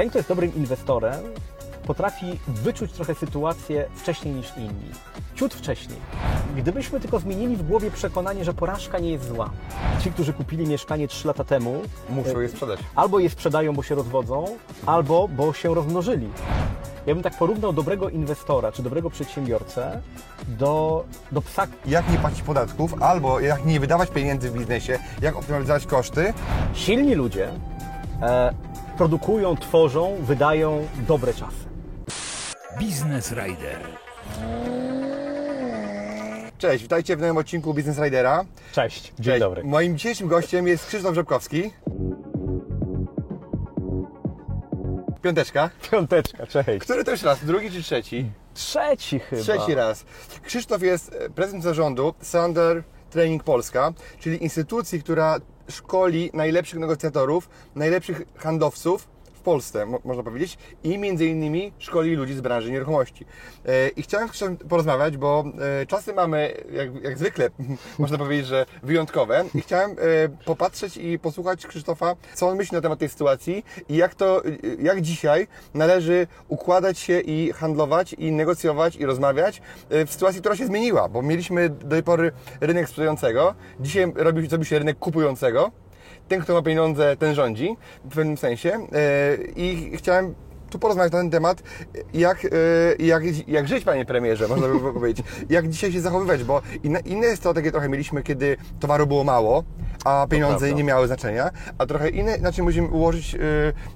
Ten, kto jest dobrym inwestorem, potrafi wyczuć trochę sytuację wcześniej niż inni. Ciut wcześniej. Gdybyśmy tylko zmienili w głowie przekonanie, że porażka nie jest zła. Ci, którzy kupili mieszkanie 3 lata temu, Muszą je sprzedać. albo je sprzedają, bo się rozwodzą, albo bo się rozmnożyli. Ja bym tak porównał dobrego inwestora czy dobrego przedsiębiorcę do, do psa, Jak nie płacić podatków, albo jak nie wydawać pieniędzy w biznesie, jak optymalizować koszty. Silni ludzie e, produkują, tworzą, wydają dobre czasy. Business Rider. Cześć, witajcie w nowym odcinku Business Ridera. Cześć, dzień Cześć. dobry. Moim dzisiejszym gościem jest Krzysztof Rzepkowski. Piąteczka. Piąteczka, cześć. Który to już raz? Drugi czy trzeci? Trzeci chyba. Trzeci raz. Krzysztof jest prezesem zarządu Sander Training Polska, czyli instytucji, która szkoli najlepszych negocjatorów, najlepszych handlowców w Polsce, mo- można powiedzieć, i między innymi szkoli ludzi z branży nieruchomości. E, I chciałem porozmawiać, bo e, czasy mamy, jak, jak zwykle, można powiedzieć, że wyjątkowe. I chciałem e, popatrzeć i posłuchać Krzysztofa, co on myśli na temat tej sytuacji i jak to, e, jak dzisiaj należy układać się i handlować, i negocjować, i rozmawiać e, w sytuacji, która się zmieniła, bo mieliśmy do tej pory rynek sprzedającego, dzisiaj robi, robi się rynek kupującego. Ten, kto ma pieniądze, ten rządzi w pewnym sensie. E, I chciałem tu porozmawiać na ten temat, jak, e, jak, jak żyć, panie premierze, można by powiedzieć. Jak dzisiaj się zachowywać, bo inne, inne strategie trochę mieliśmy, kiedy towaru było mało, a pieniądze nie miały znaczenia, a trochę inne, inaczej musimy ułożyć e,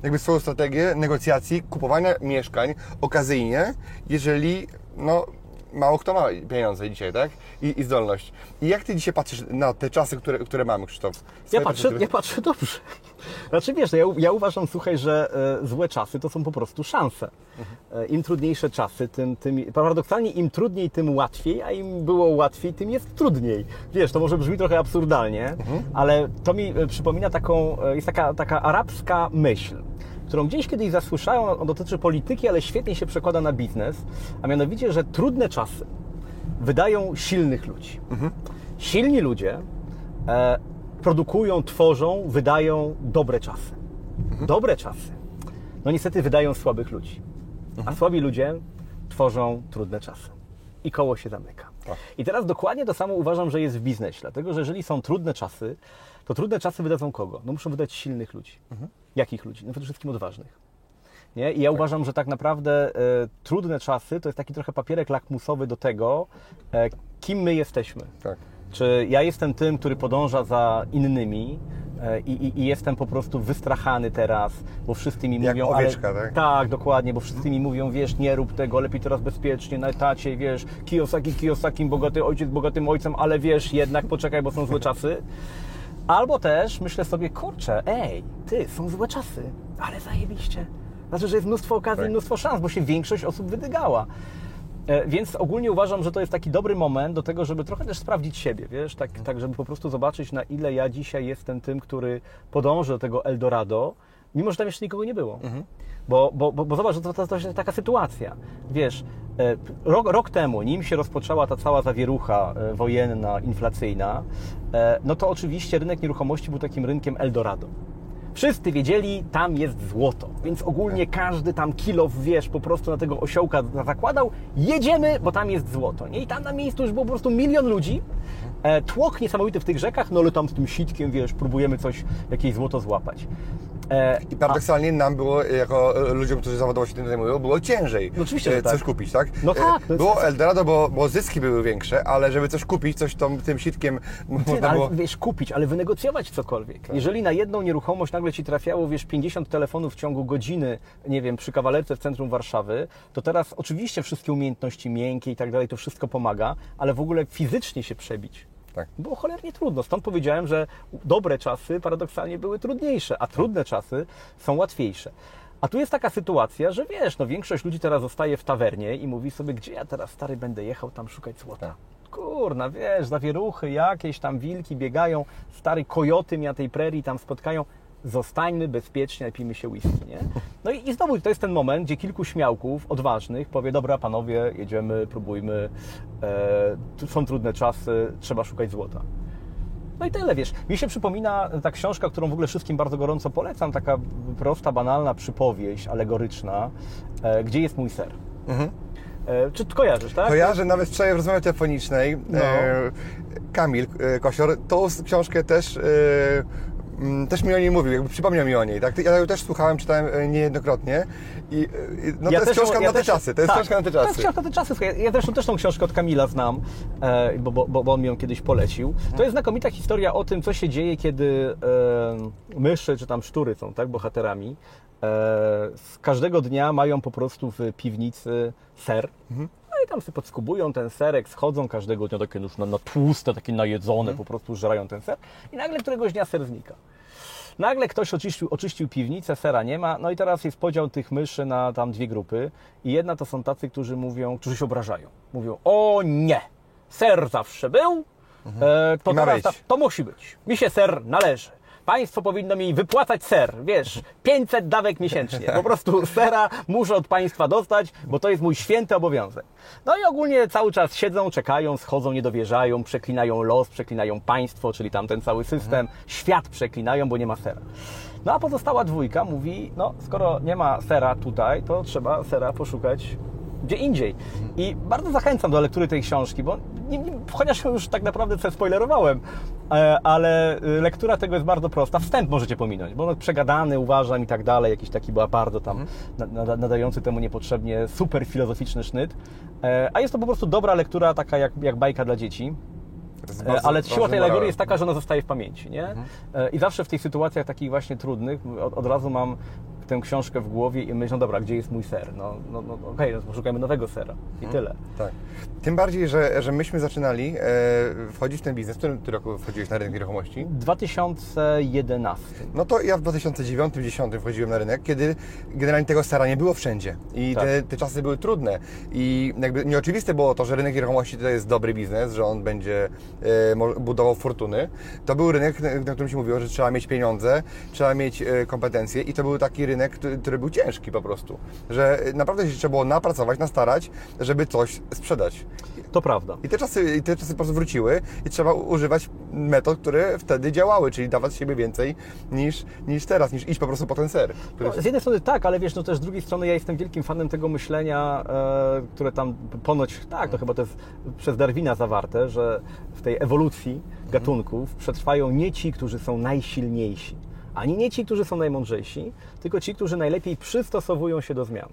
jakby swoją strategię negocjacji, kupowania mieszkań okazyjnie, jeżeli no, mało kto ma pieniądze dzisiaj, tak? I, i zdolność. I jak Ty dzisiaj patrzysz na te czasy, które, które mamy, Krzysztof? Ja patrzę, ja patrzę dobrze. Znaczy wiesz, no ja, ja uważam, słuchaj, że e, złe czasy to są po prostu szanse. E, Im trudniejsze czasy, tym, tym paradoksalnie im trudniej, tym łatwiej, a im było łatwiej, tym jest trudniej. Wiesz, to może brzmi trochę absurdalnie, ale to mi e, przypomina taką, e, jest taka, taka arabska myśl którą gdzieś kiedyś zasłyszałem, on dotyczy polityki, ale świetnie się przekłada na biznes, a mianowicie, że trudne czasy wydają silnych ludzi. Silni ludzie e, produkują, tworzą, wydają dobre czasy. Dobre czasy, no niestety wydają słabych ludzi. A słabi ludzie tworzą trudne czasy. I koło się zamyka. Tak. I teraz dokładnie to samo uważam, że jest w biznesie. Dlatego, że jeżeli są trudne czasy, to trudne czasy wydadzą kogo? No muszą wydać silnych ludzi. Jakich ludzi? No przede wszystkim odważnych. Nie? I ja uważam, że tak naprawdę e, trudne czasy to jest taki trochę papierek lakmusowy do tego, e, kim my jesteśmy. Tak. Czy ja jestem tym, który podąża za innymi e, i, i, i jestem po prostu wystrachany teraz, bo wszyscy mi Jak mówią... owieczka, ale, tak? Tak, dokładnie, bo wszyscy mi mówią, wiesz, nie rób tego, lepiej teraz bezpiecznie, na etacie, wiesz, Kiyosaki, Kiyosakim, bogaty ojciec, bogatym ojcem, ale wiesz, jednak poczekaj, bo są złe czasy. Albo też myślę sobie, kurczę, ej, ty, są złe czasy, ale zajebiście. Znaczy, że jest mnóstwo okazji, Tak. mnóstwo szans, bo się większość osób wydygała. E, Więc ogólnie uważam, że to jest taki dobry moment do tego, żeby trochę też sprawdzić siebie, wiesz, tak, tak żeby po prostu zobaczyć, na ile ja dzisiaj jestem tym, który podąży do tego Eldorado, mimo że tam jeszcze nikogo nie było. Bo, bo, bo, bo zobacz, to, to, to jest taka sytuacja. Wiesz, e, rok, rok temu, nim się rozpoczęła ta cała zawierucha e, wojenna, inflacyjna, e, no to oczywiście rynek nieruchomości był takim rynkiem Eldorado. Wszyscy wiedzieli, tam jest złoto, więc ogólnie każdy tam kilo, wiesz, po prostu na tego osiołka zakładał, jedziemy, bo tam jest złoto. Nie? I tam na miejscu już było po prostu milion ludzi, tłok niesamowity w tych rzekach, no ale tam z tym sitkiem, wiesz, próbujemy coś, jakieś złoto złapać. E, I paradoksalnie nam było, jako e, ludziom, którzy zawodowo się tym zajmują, było ciężej No oczywiście, e, tak. coś kupić, tak? No tak, jest- Było Eldorado, bo, bo zyski były większe, ale żeby coś kupić, coś tą, tym sitkiem Ty, można ale było... wiesz, kupić, ale wynegocjować cokolwiek. Jeżeli na jedną nieruchomość nagle Ci trafiało, wiesz, 50 telefonów w ciągu godziny, nie wiem, przy kawalerce w centrum Warszawy, to teraz oczywiście wszystkie umiejętności miękkie i tak dalej, to wszystko pomaga, ale w ogóle fizycznie się przebić. Tak. Było cholernie trudno. Stąd powiedziałem, że dobre czasy paradoksalnie były trudniejsze, a trudne czasy są łatwiejsze. A tu jest taka sytuacja, że wiesz, no większość ludzi teraz zostaje w tawernie i mówi sobie, gdzie ja teraz stary będę jechał tam szukać złota. Kurna, wiesz, zawieruchy jakieś, tam wilki biegają, stary kojoty mnie na tej prerii tam spotkają. Zostańmy bezpiecznie, napijmy się whisky, nie? No i, i znowu to jest ten moment, gdzie kilku śmiałków, odważnych powie, dobra panowie, jedziemy, próbujmy, e, są trudne czasy, trzeba szukać złota. No i tyle, wiesz. Mi się przypomina ta książka, którą w ogóle wszystkim bardzo gorąco polecam, taka prosta, banalna przypowieść alegoryczna, e, Gdzie jest mój ser? E, czy kojarzysz, tak? Kojarzę nawet wczoraj w rozmowie telefonicznej No. e, Kamil e, Kosior tą książkę też, e, też mi o niej mówił, jakby przypomniał mi o niej. Tak? Ja ją też słuchałem, czytałem e, niejednokrotnie i e, no to jest też- ja na te też- czasy, to jest tak, książka na te To jest czasy. książka na te czasy. Słuchaj, Ja zresztą też tą książkę od Kamila znam, e, bo, bo, bo on mi ją kiedyś polecił. To jest znakomita historia o tym, co się dzieje, kiedy e, myszy czy tam szczury są tak, bohaterami. E, z każdego dnia mają po prostu w piwnicy ser. No i tam sobie podskubują ten serek, schodzą każdego dnia takie już na, na tłuste, takie najedzone, po prostu żerają ten ser. I nagle któregoś dnia ser znika. Nagle ktoś oczyścił, oczyścił piwnicę, sera nie ma, no i teraz jest podział tych myszy na tam dwie grupy. I jedna to są tacy, którzy mówią, którzy się obrażają. Mówią, o nie, ser zawsze był, e, to, Mhm. I ma teraz to musi być. Mi się ser należy. Państwo powinno mi wypłacać ser, wiesz, 500 dawek miesięcznie. Po prostu sera muszę od państwa dostać, bo to jest mój święty obowiązek. No i ogólnie cały czas siedzą, czekają, schodzą, nie dowierzają, przeklinają los, przeklinają państwo, czyli tam ten cały system, świat przeklinają, bo nie ma sera. No a pozostała dwójka mówi, no skoro nie ma sera tutaj, to trzeba sera poszukać gdzie indziej. I bardzo zachęcam do lektury tej książki, bo nie, nie, chociaż już tak naprawdę coś spoilerowałem, ale y, lektura tego jest bardzo prosta. Wstęp możecie pominąć, bo on jest przegadany, uważam i tak dalej, jakiś taki bardzo tam nada- nadający temu niepotrzebnie super filozoficzny sznyt. E, A jest to po prostu dobra lektura, taka jak, jak bajka dla dzieci. E, Ale siła tej alegorii jest taka, że ona zostaje w pamięci, nie? E, I zawsze w tych sytuacjach takich właśnie trudnych od, od razu mam tę książkę w głowie i myślę, no dobra, gdzie jest mój ser? No, no, no okej, no, poszukajmy nowego sera i tyle. Tak. Tym bardziej, że, że myśmy zaczynali e, wchodzić w ten biznes. W którym ty roku wchodziłeś na rynek nieruchomości? 2011. No to ja w 2009-2010 wchodziłem na rynek, kiedy generalnie tego stara nie było wszędzie. I Tak. te, te czasy były trudne. I jakby nieoczywiste było to, że rynek nieruchomości to jest dobry biznes, że on będzie e, budował fortuny. To był rynek, na na którym się mówiło, że trzeba mieć pieniądze, trzeba mieć e, kompetencje i to był taki rynek, który, który był ciężki po prostu. Że naprawdę się trzeba było napracować, nastarać, żeby coś sprzedać. To prawda. I te czasy, i te czasy po prostu wróciły i trzeba używać metod, które wtedy działały, czyli dawać z siebie więcej niż, niż teraz, niż iść po prostu po ten ser. Który... No, z jednej strony tak, ale wiesz, no też z drugiej strony ja jestem wielkim fanem tego myślenia, e, które tam ponoć, tak, to chyba to jest przez Darwina zawarte, że w tej ewolucji gatunków przetrwają nie ci, którzy są najsilniejsi, ani nie ci, którzy są najmądrzejsi, tylko ci, którzy najlepiej przystosowują się do zmian.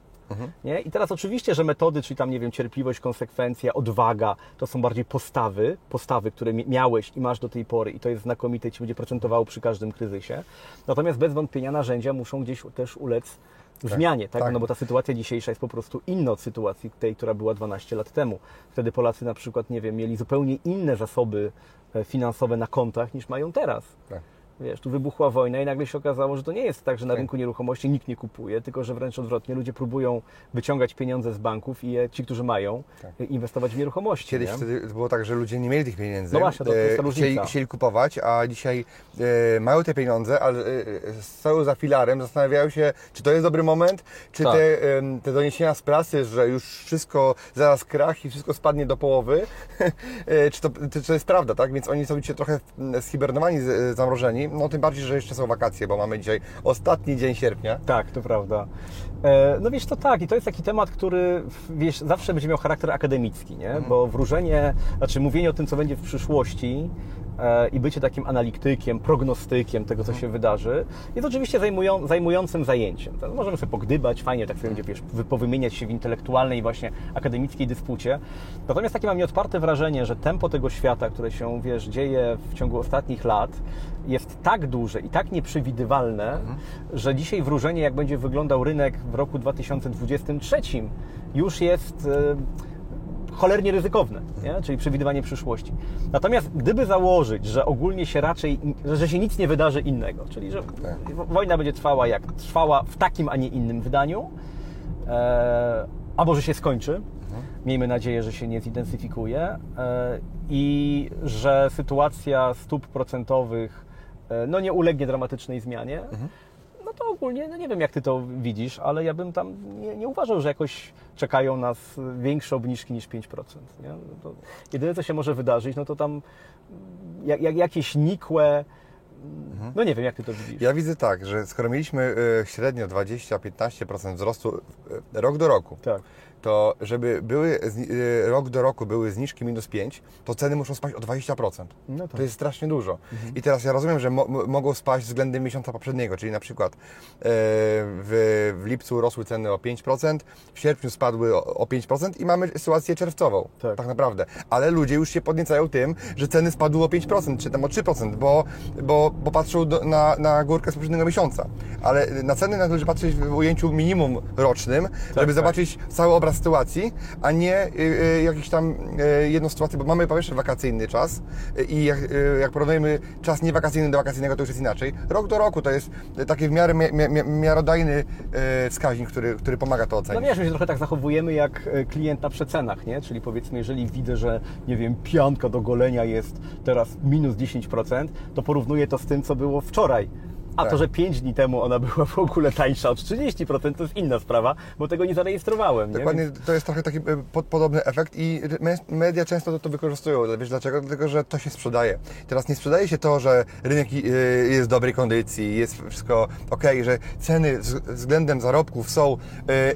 Nie? I teraz oczywiście, że metody, czyli tam, nie wiem, cierpliwość, konsekwencja, odwaga, to są bardziej postawy, postawy, które mi- miałeś i masz do tej pory i to jest znakomite i Ci będzie procentowało przy każdym kryzysie. Natomiast bez wątpienia narzędzia muszą gdzieś też ulec zmianie, tak? tak. No bo ta sytuacja dzisiejsza jest po prostu inna od sytuacji tej, która była 12 lat temu. Wtedy Polacy na przykład, nie wiem, mieli zupełnie inne zasoby e, finansowe na kontach niż mają teraz. Tak. Wiesz, tu wybuchła wojna i nagle się okazało, że to nie jest tak, że na rynku nieruchomości nikt nie kupuje, tylko że wręcz odwrotnie, ludzie próbują wyciągać pieniądze z banków i je, ci, którzy mają, e, inwestować w nieruchomości. Kiedyś nie? wtedy było tak, że ludzie nie mieli tych pieniędzy. No właśnie, to- to jest ta E, różnica. chcieli, chcieli kupować, a dzisiaj e, mają te pieniądze, ale e, stoją za filarem, zastanawiają się, czy to jest dobry moment, czy Tak. te, em, te doniesienia z prasy, że już wszystko, zaraz krach i wszystko spadnie do połowy, e, czy, to, czy to jest prawda, tak? Więc oni są dzisiaj trochę mm, zhibernowani, z- zamrożeni, no tym bardziej, że jeszcze są wakacje, bo mamy dzisiaj ostatni dzień sierpnia. Tak, to prawda. E, No wiesz, to tak, i to jest taki temat, który wiesz, zawsze będzie miał charakter akademicki, nie? Bo wróżenie, znaczy mówienie o tym, co będzie w przyszłości e, i bycie takim analitykiem, prognostykiem tego, co się wydarzy, jest oczywiście zajmują, zajmującym zajęciem. To możemy sobie pogdybać, fajnie tak sobie będzie, wiesz, wy- powymieniać się w intelektualnej właśnie akademickiej dyspucie. Natomiast takie mam nieodparte wrażenie, że tempo tego świata, które się, wiesz, dzieje w ciągu ostatnich lat, jest tak duże i tak nieprzewidywalne, że dzisiaj wróżenie, jak będzie wyglądał rynek w roku 2023, już jest e, cholernie ryzykowne, nie? czyli przewidywanie przyszłości. Natomiast gdyby założyć, że ogólnie się raczej, że się nic nie wydarzy innego, czyli że wo- wojna będzie trwała jak trwała w takim, a nie innym wydaniu, e, a może się skończy, miejmy nadzieję, że się nie zintensyfikuje e, i że sytuacja stóp procentowych no, nie ulegnie dramatycznej zmianie, no to ogólnie, no nie wiem jak Ty to widzisz, ale ja bym tam nie, nie uważał, że jakoś czekają nas większe obniżki niż 5%. Nie? No to jedyne co się może wydarzyć, no to tam jak, jak, jakieś nikłe, no nie wiem jak Ty to widzisz. Ja widzę tak, że skoro mieliśmy e, średnio 20-15% wzrostu e, rok do roku, Tak. To żeby były e, rok do roku były zniżki minus 5, to ceny muszą spaść o 20%. No tak. To jest strasznie dużo. I teraz ja rozumiem, że mo- mogą spaść względem miesiąca poprzedniego, czyli na przykład e, w, w lipcu rosły ceny o 5%, w sierpniu spadły o, o 5% i mamy sytuację czerwcową, Tak. tak. naprawdę. Ale ludzie już się podniecają tym, że ceny spadły o 5%, czy tam o 3%, bo, bo, bo patrzą do, na, na górkę z poprzedniego miesiąca. Ale na ceny należy patrzeć w ujęciu minimum rocznym, żeby tak. zobaczyć cały obraz sytuacji, a nie y, y, jakiś tam y, jedną sytuację, bo mamy po pierwsze wakacyjny czas y, i jak, jak porównujemy czas niewakacyjny do wakacyjnego, to już jest inaczej. Rok do roku to jest taki w miarę mi, mi, miarodajny wskaźnik, który, który pomaga to No ocenić. wiesz, my się trochę tak zachowujemy jak klient na przecenach, nie? Czyli powiedzmy, jeżeli widzę, że nie wiem, pianka do golenia jest teraz minus 10%, to porównuję to z tym, co było wczoraj. A to, Tak. że 5 dni temu ona była w ogóle tańsza od 30%, to jest inna sprawa, bo tego nie zarejestrowałem. Nie? Dokładnie, Więc- to jest trochę taki pod, podobny efekt i me- media często to, to wykorzystują. Wiesz dlaczego? Dlatego, że to się sprzedaje. Teraz nie sprzedaje się to, że rynek y, jest w dobrej kondycji, jest wszystko ok, że ceny względem zarobków są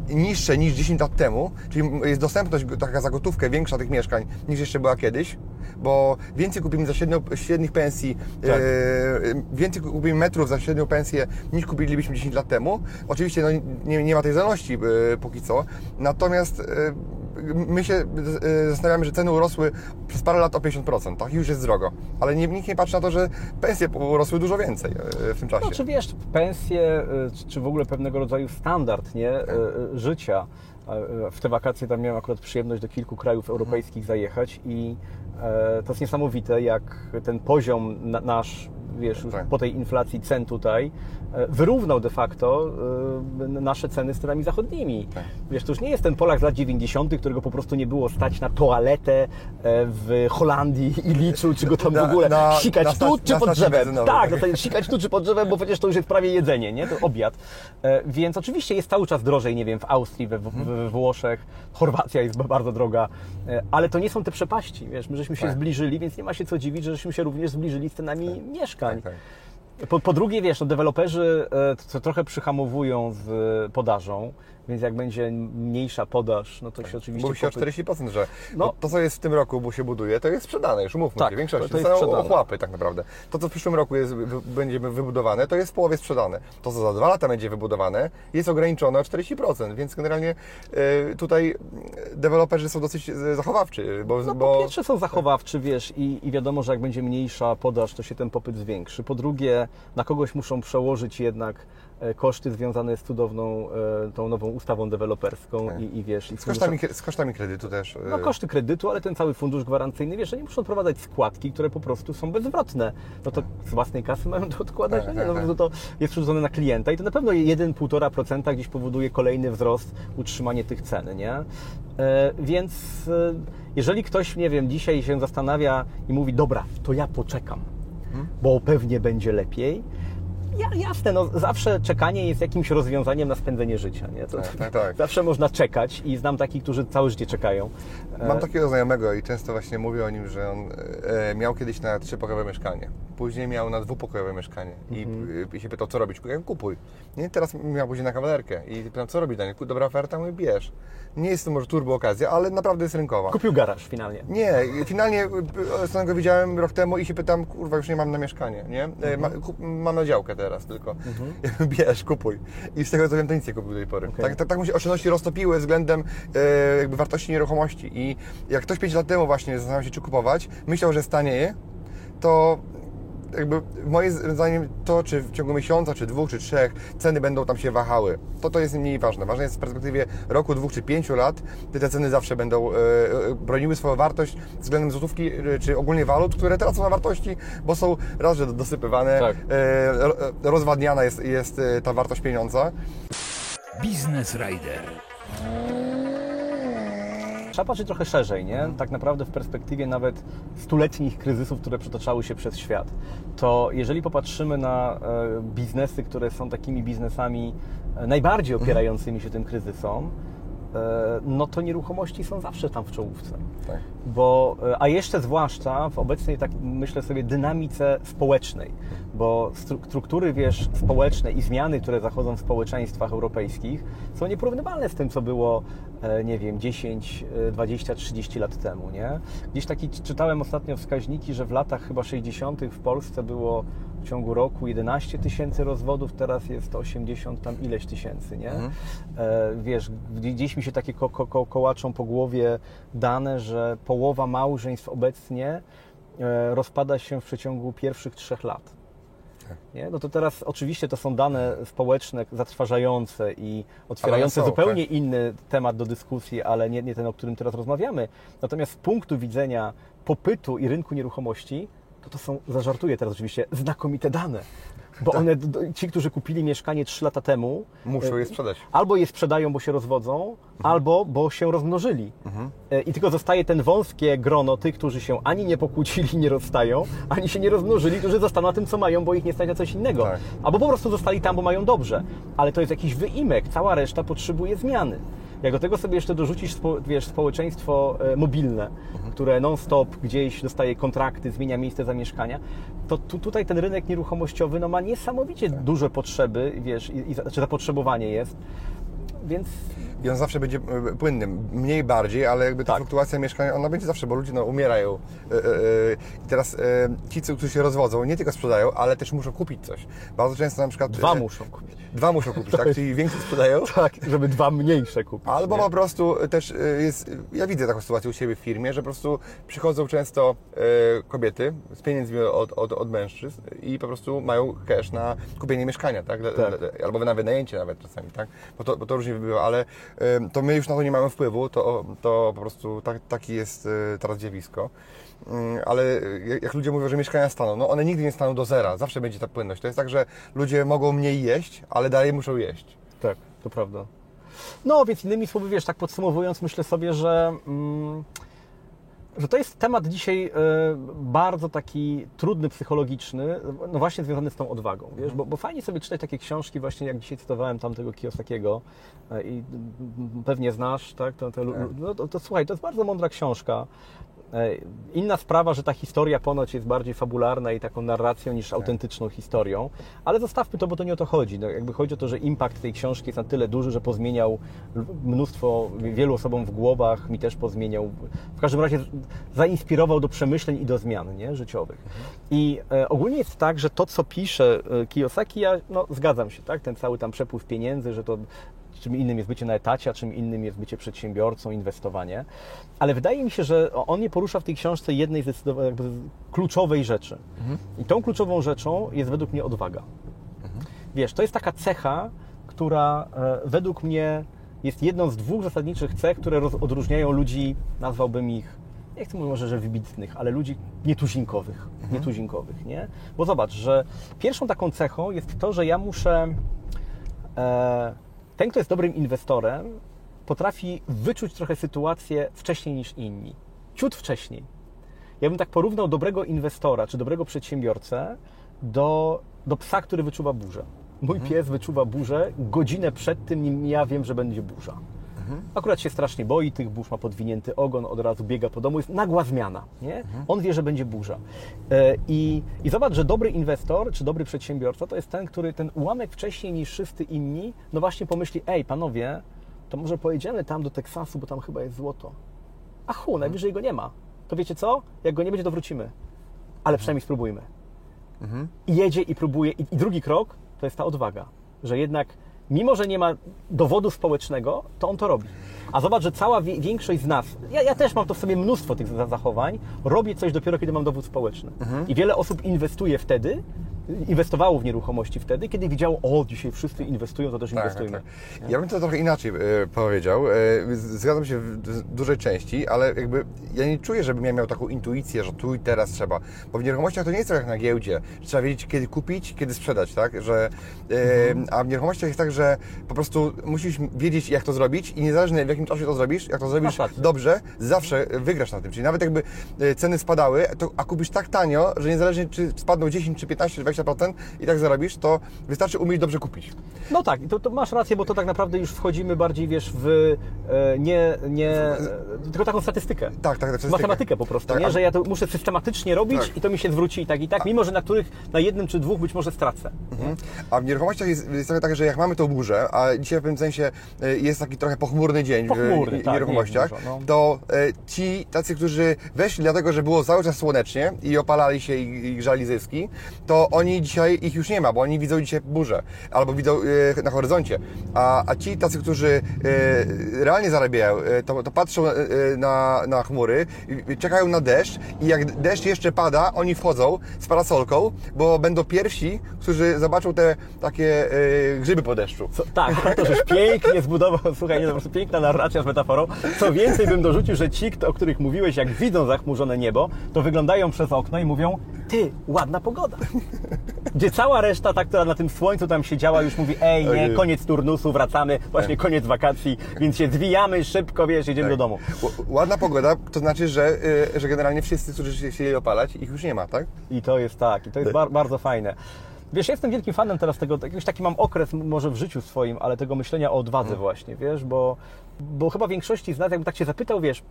y, niższe niż 10 lat temu, czyli jest dostępność taka za gotówkę większa tych mieszkań niż jeszcze była kiedyś, bo więcej kupimy za średnio, średnich pensji, Tak. więcej kupimy metrów za średnią pensję niż kupilibyśmy 10 lat temu. Oczywiście no, nie, nie ma tej zależności y, póki co, natomiast y, my się y, zastanawiamy, że ceny urosły przez parę lat o 50%, tak? Już jest drogo. Ale nie, nikt nie patrzy na to, że pensje urosły dużo więcej y, w tym czasie. No, czy wiesz, pensje, czy- w ogóle pewnego rodzaju standard nie, y, życia. W te wakacje tam miałem akurat przyjemność do kilku krajów europejskich zajechać i to jest niesamowite, jak ten poziom na, nasz, wiesz, już Tak. po tej inflacji cen tutaj e, wyrównał de facto e, nasze ceny z cenami zachodnimi. Tak. Wiesz, to już nie jest ten Polak z lat 90., którego po prostu nie było stać na toaletę e, w Holandii i liczył, czy go tam w ogóle na- sikać na tu, czy pod drzewem. Tak, jest sikać tu czy pod drzewem, bo przecież to już jest prawie jedzenie, nie? To obiad. E, Więc oczywiście jest cały czas drożej, nie wiem, w Austrii, we, we, we Włoszech, Chorwacja jest bardzo droga, e, ale to nie są te przepaści, wiesz, my żeśmy się Tak. zbliżyli, więc nie ma się co dziwić, że żeśmy się również zbliżyli z cenami mieszkań. Po, po drugie, wiesz, no, deweloperzy e, trochę przyhamowują z podażą, więc jak będzie mniejsza podaż, no to się oczywiście... Mówi się o popyt- 40%, że No. to, co jest w tym roku, bo się buduje, to jest sprzedane, już umówmy Tak, w większości. to- To, to jest są ochłapy tak naprawdę. To, co w przyszłym roku jest, wy, będzie wybudowane, to jest w połowie sprzedane. To, co za dwa lata będzie wybudowane, jest ograniczone o 40%, więc generalnie e, tutaj e, deweloperzy są dosyć e, zachowawczy, bo... No, po bo pierwsze są zachowawczy, wiesz, i, i wiadomo, że jak będzie mniejsza podaż, to się ten popyt zwiększy. Po drugie, na kogoś muszą przełożyć jednak koszty związane z cudowną, e, tą nową ustawą deweloperską Tak. i, i wiesz... I z, kosztami, z kosztami kredytu też. e, No koszty kredytu, ale ten cały fundusz gwarancyjny, wiesz, że nie muszą odprowadzać składki, które po prostu są bezzwrotne. No to z własnej kasy mają to odkładać, no Tak, nie, tak, no, tak. no to jest przerzucone na klienta i to na pewno 1-1,5% gdzieś powoduje kolejny wzrost, utrzymanie tych cen, nie? E, więc e, jeżeli ktoś, nie wiem, dzisiaj się zastanawia i mówi, dobra, to ja poczekam, Mhm. bo pewnie będzie lepiej, ja, jasne, no zawsze czekanie jest jakimś rozwiązaniem na spędzenie życia, nie? To, Tak, tak, tak. Zawsze można czekać i znam takich, którzy całe życie czekają. Mam takiego znajomego i często właśnie mówię o nim, że on e, miał kiedyś na trzypokojowe mieszkanie. Później miał na dwupokojowe mieszkanie i, Mhm. i się pytał, co robić. Ja kupuj. Nie, teraz miał później na kawalerkę i pytam, co robić, Daniel? Dobra oferta? Mówię, bierz. Nie jest to może turbo okazja, ale naprawdę jest rynkowa. Kupił garaż finalnie. Nie, finalnie stąd go widziałem rok temu i się pytam, kurwa, już nie mam na mieszkanie, nie? Mhm. E, Ma, mam na działkę teraz tylko. Bierz, kupuj. I z tego co wiem, to nic nie kupił do tej pory. Okej. Tak, tak, tak mu się oszczędności roztopiły względem e, jakby wartości nieruchomości. I jak ktoś 5 lat temu właśnie zastanawiał się, czy kupować, myślał, że stanieje, to jakby moim zdaniem to, czy w ciągu miesiąca, czy dwóch, czy trzech ceny będą tam się wahały, to to jest mniej ważne. Ważne jest w perspektywie roku, dwóch czy pięciu lat, gdy te ceny zawsze będą e, e, broniły swoją wartość względem złotówki, e, czy ogólnie walut, które tracą na wartości, bo są raz, że dosypywane, Tak. e, e, rozwadniana jest, jest ta wartość pieniądza. Biznes Rider. Trzeba patrzeć trochę szerzej, nie? Tak naprawdę w perspektywie nawet stuletnich kryzysów, które przetaczały się przez świat. To jeżeli popatrzymy na e, biznesy, które są takimi biznesami e, najbardziej opierającymi się tym kryzysom, no to nieruchomości są zawsze tam w czołówce. Tak. Bo, e, a jeszcze zwłaszcza w obecnej, tak myślę sobie, dynamice społecznej, bo stru- struktury, wiesz, społeczne i zmiany, które zachodzą w społeczeństwach europejskich są nieporównywalne z tym, co było, e, nie wiem, 10, e, 20, 30 lat temu, nie? Gdzieś taki czytałem ostatnio wskaźniki, że w latach chyba 60. w Polsce było w ciągu roku 11 tysięcy rozwodów, teraz jest 80 tam ileś tysięcy, nie? Mhm. E, wiesz, gdzieś mi się takie ko- ko- ko- kołaczą po głowie dane, że połowa małżeństw obecnie e, rozpada się w przeciągu pierwszych trzech lat. Tak. Nie? No to teraz oczywiście to są dane społeczne zatrważające i otwierające są, zupełnie tak. inny temat do dyskusji, ale nie, nie ten, o którym teraz rozmawiamy. Natomiast z punktu widzenia popytu i rynku nieruchomości, to to są, zażartuję teraz oczywiście, znakomite dane. Bo Tak. one, ci, którzy kupili mieszkanie 3 lata temu, Muszą je sprzedać. albo je sprzedają, bo się rozwodzą, albo bo się rozmnożyli. E, I tylko zostaje ten wąskie grono tych, którzy się ani nie pokłócili, nie rozstają, ani się nie rozmnożyli, którzy zostaną na tym, co mają, bo ich nie stać na coś innego. Tak. Albo po prostu zostali tam, bo mają dobrze. Ale to jest jakiś wyimek, cała reszta potrzebuje zmiany. Jak do tego sobie jeszcze dorzucisz wiesz, społeczeństwo e, mobilne, które non-stop gdzieś dostaje kontrakty, zmienia miejsce zamieszkania, to tu, tutaj ten rynek nieruchomościowy no, ma niesamowicie duże potrzeby, wiesz, i, i, znaczy zapotrzebowanie jest, więc I on zawsze będzie e, płynny, mniej bardziej, ale jakby ta Tak. fluktuacja mieszkania, ona będzie zawsze, bo ludzie no, umierają. E, e, I teraz ci, którzy się rozwodzą, nie tylko sprzedają, ale też muszą kupić coś. Bardzo często na przykład... dwa muszą kupić. Dwa muszą kupić, tak? Czyli więcej sprzedają. Tak, żeby dwa mniejsze kupić. Albo nie? po prostu też jest, ja widzę taką sytuację u siebie w firmie, że po prostu przychodzą często kobiety z pieniędzmi od, od, od mężczyzn i po prostu mają cash na kupienie mieszkania, tak? Tak. Albo na wynajęcie nawet czasami, tak? Bo to, bo to różnie bywa, ale to my już na to nie mamy wpływu, to, to po prostu tak, taki jest e, teraz zjawisko. Mm, Ale jak- jak ludzie mówią, że mieszkania staną, no one nigdy nie staną do zera, zawsze będzie ta płynność. To jest tak, że ludzie mogą mniej jeść, ale dalej muszą jeść. Tak, to prawda. No, więc innymi słowy, wiesz, tak podsumowując, myślę sobie, że, mm, że to jest temat dzisiaj e, bardzo taki trudny, psychologiczny, no właśnie związany z tą odwagą, wiesz, bo, bo fajnie sobie czytać takie książki, właśnie jak dzisiaj cytowałem tamtego Kiyosakiego e, i pewnie znasz, tak, to, to, no, to, to słuchaj, to jest bardzo mądra książka. E, Inna sprawa, że ta historia ponoć jest bardziej fabularna i taką narracją niż autentyczną historią, ale zostawmy to, bo to nie o to chodzi. No, jakby chodzi o to, że impact tej książki jest na tyle duży, że pozmieniał mnóstwo, wielu osobom w głowach, mi też pozmieniał. W każdym razie zainspirował do przemyśleń i do zmian nie, życiowych. I e, ogólnie jest tak, że to, co pisze e, Kiyosaki, ja no, zgadzam się, tak? ten cały tam przepływ pieniędzy, że to czym innym jest bycie na etacie, a czym innym jest bycie przedsiębiorcą, inwestowanie. Ale wydaje mi się, że on nie porusza w tej książce jednej jakby kluczowej rzeczy. I tą kluczową rzeczą jest według mnie odwaga. Wiesz, to jest taka cecha, która e, według mnie jest jedną z dwóch zasadniczych cech, które odróżniają ludzi, nazwałbym ich, nie chcę mówić może, że wybitnych, ale ludzi nietuzinkowych, nietuzinkowych, nie? Bo zobacz, że pierwszą taką cechą jest to, że ja muszę e, ten, kto jest dobrym inwestorem, potrafi wyczuć trochę sytuację wcześniej niż inni. Ciut wcześniej. Ja bym tak porównał dobrego inwestora czy dobrego przedsiębiorcę do, do psa, który wyczuwa burzę. Mój pies wyczuwa burzę godzinę przed tym, nim ja wiem, że będzie burza. Akurat się strasznie boi tych burz, ma podwinięty ogon, od razu biega po domu, jest nagła zmiana. Nie? On wie, że będzie burza. E, I, I zobacz, że dobry inwestor czy dobry przedsiębiorca to jest ten, który ten ułamek wcześniej niż wszyscy inni, no właśnie pomyśli, ej panowie, to może pojedziemy tam do Teksasu, bo tam chyba jest złoto. A hu, najwyżej go nie ma. To wiecie co? Jak go nie będzie, to wrócimy. Ale przynajmniej spróbujmy. I jedzie i próbuje. I, I drugi krok to jest ta odwaga, że jednak mimo że nie ma dowodu społecznego, to on to robi. A zobacz, że cała większość z nas, ja, ja też mam to w sobie mnóstwo tych za- zachowań, robię coś dopiero, kiedy mam dowód społeczny. I wiele osób inwestuje wtedy, inwestowało w nieruchomości wtedy, kiedy widziało, o, dzisiaj wszyscy inwestują, to też Tak, tak, inwestujmy. tak. Ja bym to trochę inaczej e, powiedział. Z- zgadzam się w w dużej części, ale jakby ja nie czuję, żebym ja miał taką intuicję, że tu i teraz trzeba. Bo w nieruchomościach to nie jest tak jak na giełdzie. Trzeba wiedzieć, kiedy kupić, kiedy sprzedać, tak? Że, e, A w nieruchomościach jest tak, że po prostu musisz wiedzieć, jak to zrobić i niezależnie w jakim czasie to zrobisz, jak to zrobisz rację. dobrze, zawsze wygrasz na tym. Czyli nawet jakby ceny spadały, to, a kupisz tak tanio, że niezależnie czy spadną 10, czy 15, czy 20% i tak zarobisz, to wystarczy umieć dobrze kupić. No tak, to, to masz rację, bo to tak naprawdę już wchodzimy bardziej, wiesz, w e, nie, nie, tylko taką statystykę. Tak, tak, tak. statystykę. Matematykę po prostu, Tak, nie? a- że ja to muszę systematycznie robić Tak. i to mi się zwróci i tak i tak, mimo że na których, na jednym czy dwóch być może stracę. Mhm. A w nieruchomościach jest, jest trochę tak, że jak mamy tą burzę, a dzisiaj w pewnym sensie e, jest taki trochę pochmurny dzień Pochmurny, w tak, nieruchomościach, nie dużo, no. to e, ci tacy, którzy weszli dlatego, że było cały czas słonecznie i opalali się i, i grzali zyski, to oni dzisiaj ich już nie ma, bo oni widzą dzisiaj burzę albo widzą e, na horyzoncie. A, a ci tacy, którzy e, realnie zarabiają, e, to, to patrzą na, na chmury, czekają na deszcz i jak deszcz jeszcze pada, oni wchodzą z parasolką, bo będą pierwsi, którzy zobaczą te takie grzyby po deszczu. Co, tak, to żeś pięknie zbudował, słuchaj, nie, to po prostu piękna narracja z metaforą. Co więcej bym dorzucił, że ci, o których mówiłeś, jak widzą zachmurzone niebo, to wyglądają przez okno i mówią, ty, ładna pogoda. Gdzie cała reszta, ta, która na tym słońcu tam siedziała, już mówi, ej, nie, Ojej. koniec turnusu, wracamy, właśnie koniec wakacji, więc się zwijamy szybko, wiesz, jedziemy do domu. Ładna pogoda to znaczy, że, e, że generalnie wszyscy, którzy się chcieli opalać, ich już nie ma, tak? I to jest tak, i to jest bar, bardzo fajne. Wiesz, ja jestem wielkim fanem teraz tego, jakiś taki mam okres może w życiu swoim, ale tego myślenia o odwadze właśnie, wiesz, bo, bo chyba większości z nas, jakbym tak się zapytał, wiesz,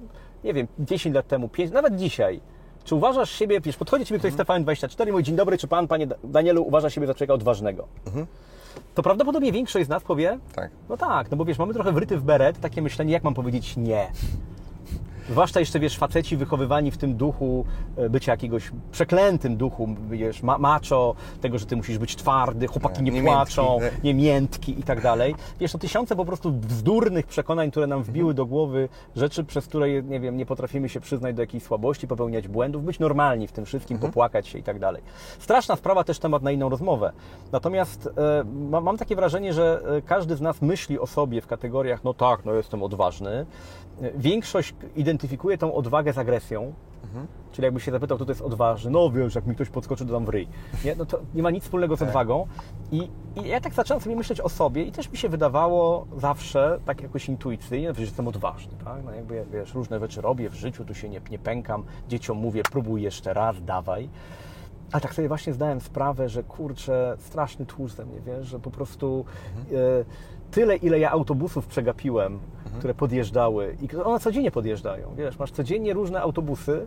nie wiem, 10 lat temu, 5, nawet dzisiaj, czy uważasz siebie, wiesz, podchodzi Ciebie ktoś z TVN24 i mówi, dzień dobry, czy Pan, Panie Danielu, uważa siebie za człowieka odważnego? To prawdopodobnie większość z nas powie, Tak. no tak, no bo wiesz, mamy trochę wryty w beret, takie myślenie, jak mam powiedzieć nie. Zwłaszcza jeszcze, wiesz, faceci wychowywani w tym duchu e, bycia jakiegoś przeklętym duchu, wiesz, ma macho, tego, że ty musisz być twardy, chłopaki nie, Nie płaczą, miętki, nie miętki i tak dalej. Wiesz, to tysiące po prostu bzdurnych przekonań, które nam wbiły do głowy, rzeczy, przez które, nie wiem, nie potrafimy się przyznać do jakiejś słabości, popełniać błędów, być normalni w tym wszystkim, popłakać się i tak dalej. Straszna sprawa, też temat na inną rozmowę. Natomiast e, ma- mam takie wrażenie, że e, każdy z nas myśli o sobie w kategoriach, no tak, no jestem odważny. Większość identyfikuje tą odwagę z agresją. Czyli jakby się zapytał, kto to jest odważny, no wiesz, jak mi ktoś podskoczy, to dam w ryj. Nie, no to nie ma nic wspólnego z odwagą. I, I ja tak zacząłem sobie myśleć o sobie i też mi się wydawało zawsze, tak jakoś intuicyjnie, że jestem odważny, tak? No jakby, wiesz, różne rzeczy robię w życiu, tu się nie, nie pękam, dzieciom mówię, próbuj jeszcze raz, dawaj. Ale tak sobie właśnie zdałem sprawę, że kurczę, straszny tłuszt ze mnie, wiesz, że po prostu e, tyle, ile ja autobusów przegapiłem, które podjeżdżały i one codziennie podjeżdżają, wiesz, masz codziennie różne autobusy.